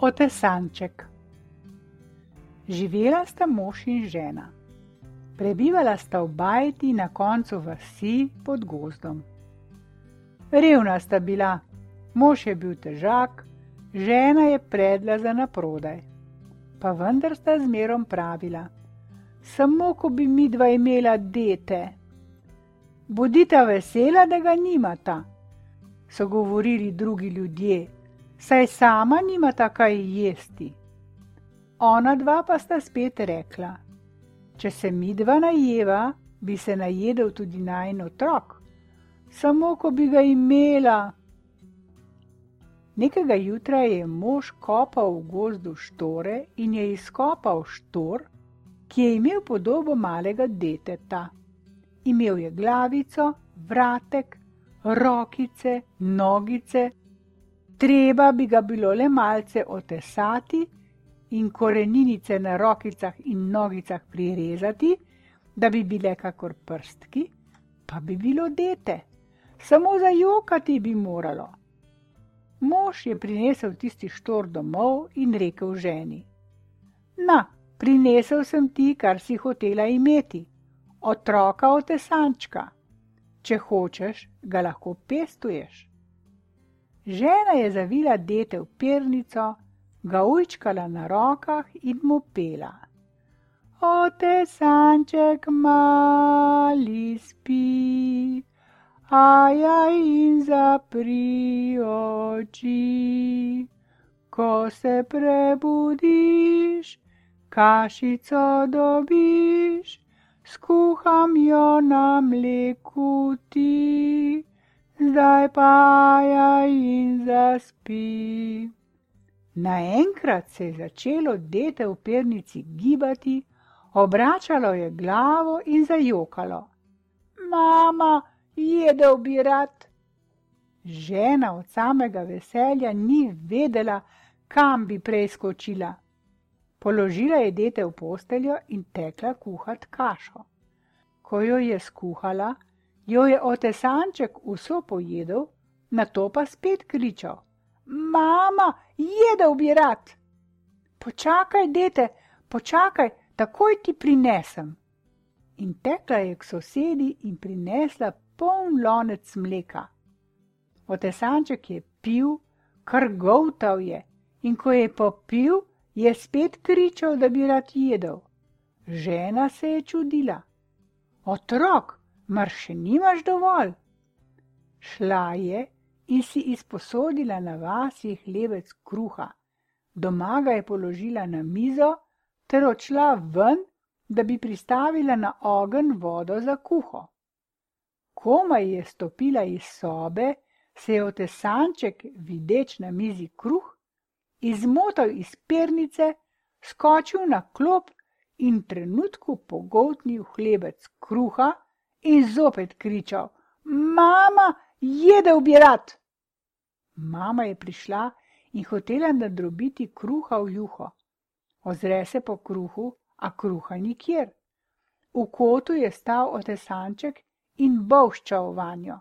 Otesanček. Živela sta mož in žena. Prebivala sta v bajti na koncu vasi pod gozdom. Revna sta bila, mož je bil težak, žena je predla za naprodaj. Pa vendar sta zmerom pravila: Samo ko bi mi dva imela dete. Bodita vesela, da ga nimata, so govorili drugi ljudje saj sama nima takaj jesti. Ona dva pa sta spet rekla: Če se mi dva najeva, bi se najedel tudi najn otrok, samo ko bi ga imela. Nekega jutra je mož kopal v gozdu štore in je izkopal štor, ki je imel podobo malega deteta. Imel je glavico, vratek, rokice, nogice, treba bi ga bilo le malce otesati in koreninice na rokicah in nogicah prirezati, da bi bile kakor prstki, pa bi bilo dete, samo za jokati bi moralo. Mož je prinesel tisti štor domov in rekel ženi: Na, prinesel sem ti, kar si hotela imeti, otroka otesančka. Če hočeš, ga lahko pestuješ. Žena je zavila dete v pernico, ga ujčkala na rokah in mu pela. Ote sanček mali spi, aja in zapri oči. Ko se prebudiš, kašico dobiš, skuham jo na mleku ti zdaj pa ja in zaspi. Naenkrat se je začelo dete v pernici gibati, obračalo je glavo in zajokalo. Mama, jedel bi rad. Žena od samega veselja ni vedela, kam bi preskočila. Položila je dete v posteljo in tekla kuhat kašo. Ko jo je skuhala, jo je otesanček vso pojedel, na to pa spet kričal: Mama, jedel bi rad! Počakaj, dete, počakaj, takoj ti prinesem. In tekla je k sosedi in prinesla poln lonec mleka. Otesanček je pil, kar govtal je, in ko je popil, je spet kričal, da bi rad jedel. Žena se je čudila. Otrok, mar še nimaš dovolj? Šla je in si izposodila na vasi hlebec kruha, doma ga je položila na mizo ter odšla ven, da bi pristavila na ogen vodo za kuho. Komaj je stopila iz sobe, se je otesanček, videč na mizi kruh, izmotal iz pernice, skočil na klop in trenutku pogoltnil hlebec kruha, in zopet kričal: Mama, jedel bi rad! Mama je prišla in hotela nadrobiti kruha v juho. Ozre se po kruhu, a kruha nikjer. V kotu je stal otesanček in bolščal vanjo.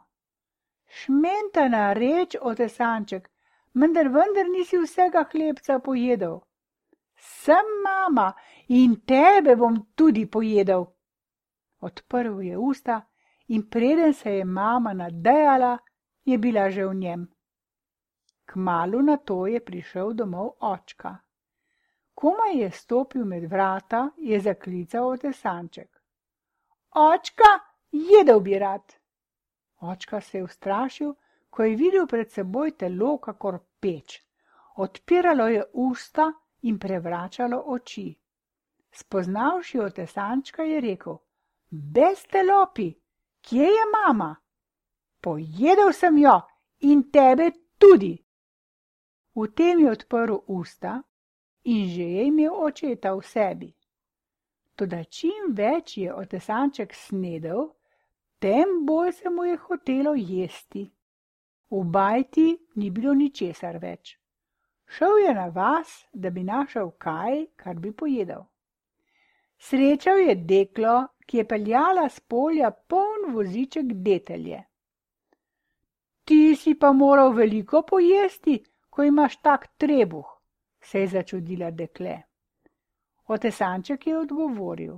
Šmentana reč, otesanček, vendar vendar nisi vsega hlebca pojedel. Sem mama in tebe bom tudi pojedel odprl je usta in preden se je mama nadejala, je bila že v njem. Kmalu na to je prišel domov očka. Komaj je stopil med vrata, je zaklical otesanček. Očka, jedel bi rad. Očka se je ustrašil, ko je videl pred seboj telo kakor peč. Odpiralo je usta in prevračalo oči. Spoznavši otesančka je rekel: Beste lopi, kje je mama? Pojedel sem jo in tebe tudi. V tem je odprl usta in že je imel očeta v sebi. Toda čim več je otesanček snedel, tem bolj se mu je hotelo jesti. V bajti ni bilo ničesar več. Šel je na vas, da bi našel kaj, kar bi pojedel. Srečal je deklo, ki je peljala s polja poln voziček detelje. Ti si pa moral veliko pojesti, ko imaš tak trebuh, se je začudila dekle. Otesanček je odgovoril: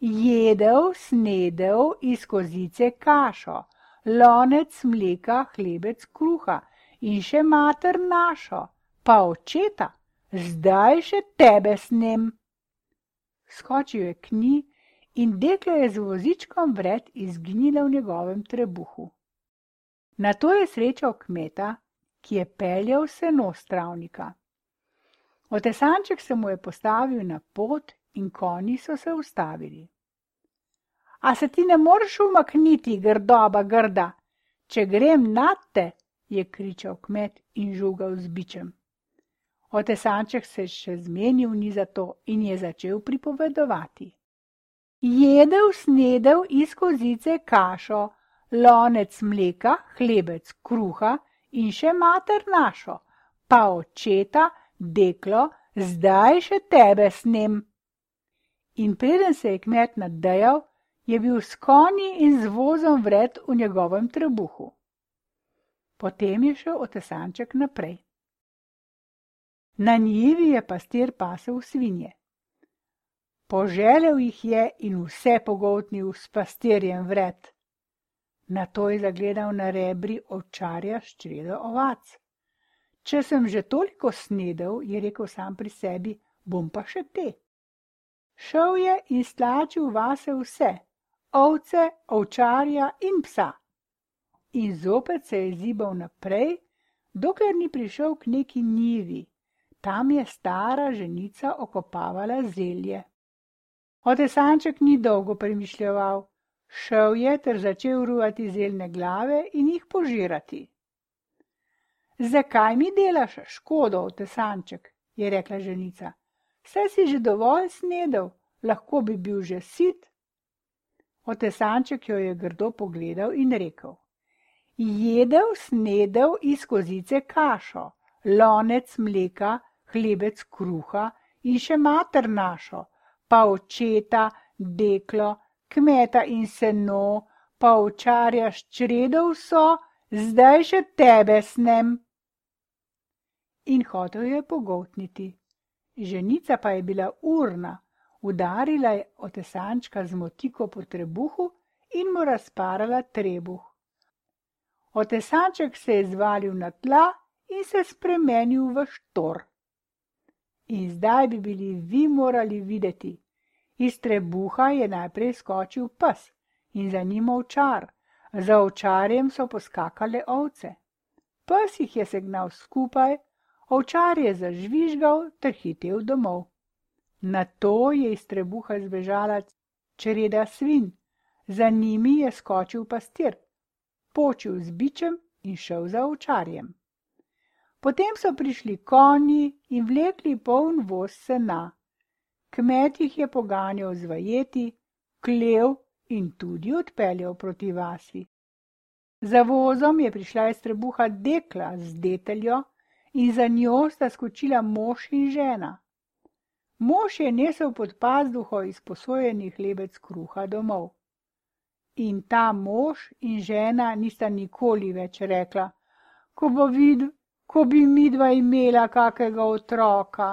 Jedel, snedel iz kozice kašo, lonec mleka, hlebec kruha in še mater našo, pa očeta, zdaj še tebe snem. Skočil je k njej in deklo je z vozičkom vred izginila v njegovem trebuhu. Na to je srečal kmeta, ki je peljal seno stravnika. Otesanček se mu je postavil na pot in konji so se ustavili. A se ti ne moreš umakniti, grdoba grda, če grem nad te, je kričal kmet in žugal z bičem. Otesanček se še zmenil ni za to in je začel pripovedovati jedel, snedel iz kozice kašo, lonec mleka, hlebec kruha in še mater našo, pa očeta, deklo, zdaj še tebe snem. In preden se je kmet nadejal, je bil s konji in z vozom vred v njegovem trebuhu. Potem je šel otesanček naprej. Na njivi je pastir pasel svinje. Poželel jih je in vse pogotnil s pastirjem vred. Na to je zagledal na rebri ovčarja s čredo ovac. Če sem že toliko snedel, je rekel sam pri sebi, bom pa še te. Šel je in stlačil vase vse, ovce, ovčarja in psa. In zopet se je zibal naprej, dokler ni prišel k neki njivi. Tam je stara ženica okopavala zelje. Otesanček ni dolgo premišljal, šel je ter začel ruvati zelne glave in jih požirati. Zakaj mi delaš škodo, otesanček? je rekla ženica. Vse si že dovolj snedel, lahko bi bil že sit. Otesanček jo je grdo pogledal in rekel: Jedel, snedel iz kozice kašo, lonec mleka, hlebec kruha in še mater našo pa očeta, deklo, kmeta in seno, pa očarja s čredov so, zdaj še tebe snem. In hotel je pogotniti. Ženica pa je bila urna, udarila je otesančka z motiko po trebuhu in mu razparala trebuh. Otesanček se je zvalil na tla in se spremenil v štor. In zdaj bi bili vi morali videti. Iz trebuha je najprej skočil pes in za njim ovčar, za ovčarjem so poskakale ovce. Pes jih je segnal skupaj, ovčar je zažvižgal ter hitel domov. Na to je iz trebuha zbežala čreda svin, za njimi je skočil pastir, počil z bičem in šel za ovčarjem. Potem so prišli konji in vlekli poln voz sena. Kmet jih je poganjal z vajeti, klev in tudi odpeljal proti vasi. Za vozom je prišla iz trebuha dekla z deteljo in za njo sta skočila mož in žena. Mož je nesel pod pazduho izposojenih lebec kruha domov. In ta mož in žena nista nikoli več rekla, ko bo videl, ko bi midva imela kakega otroka.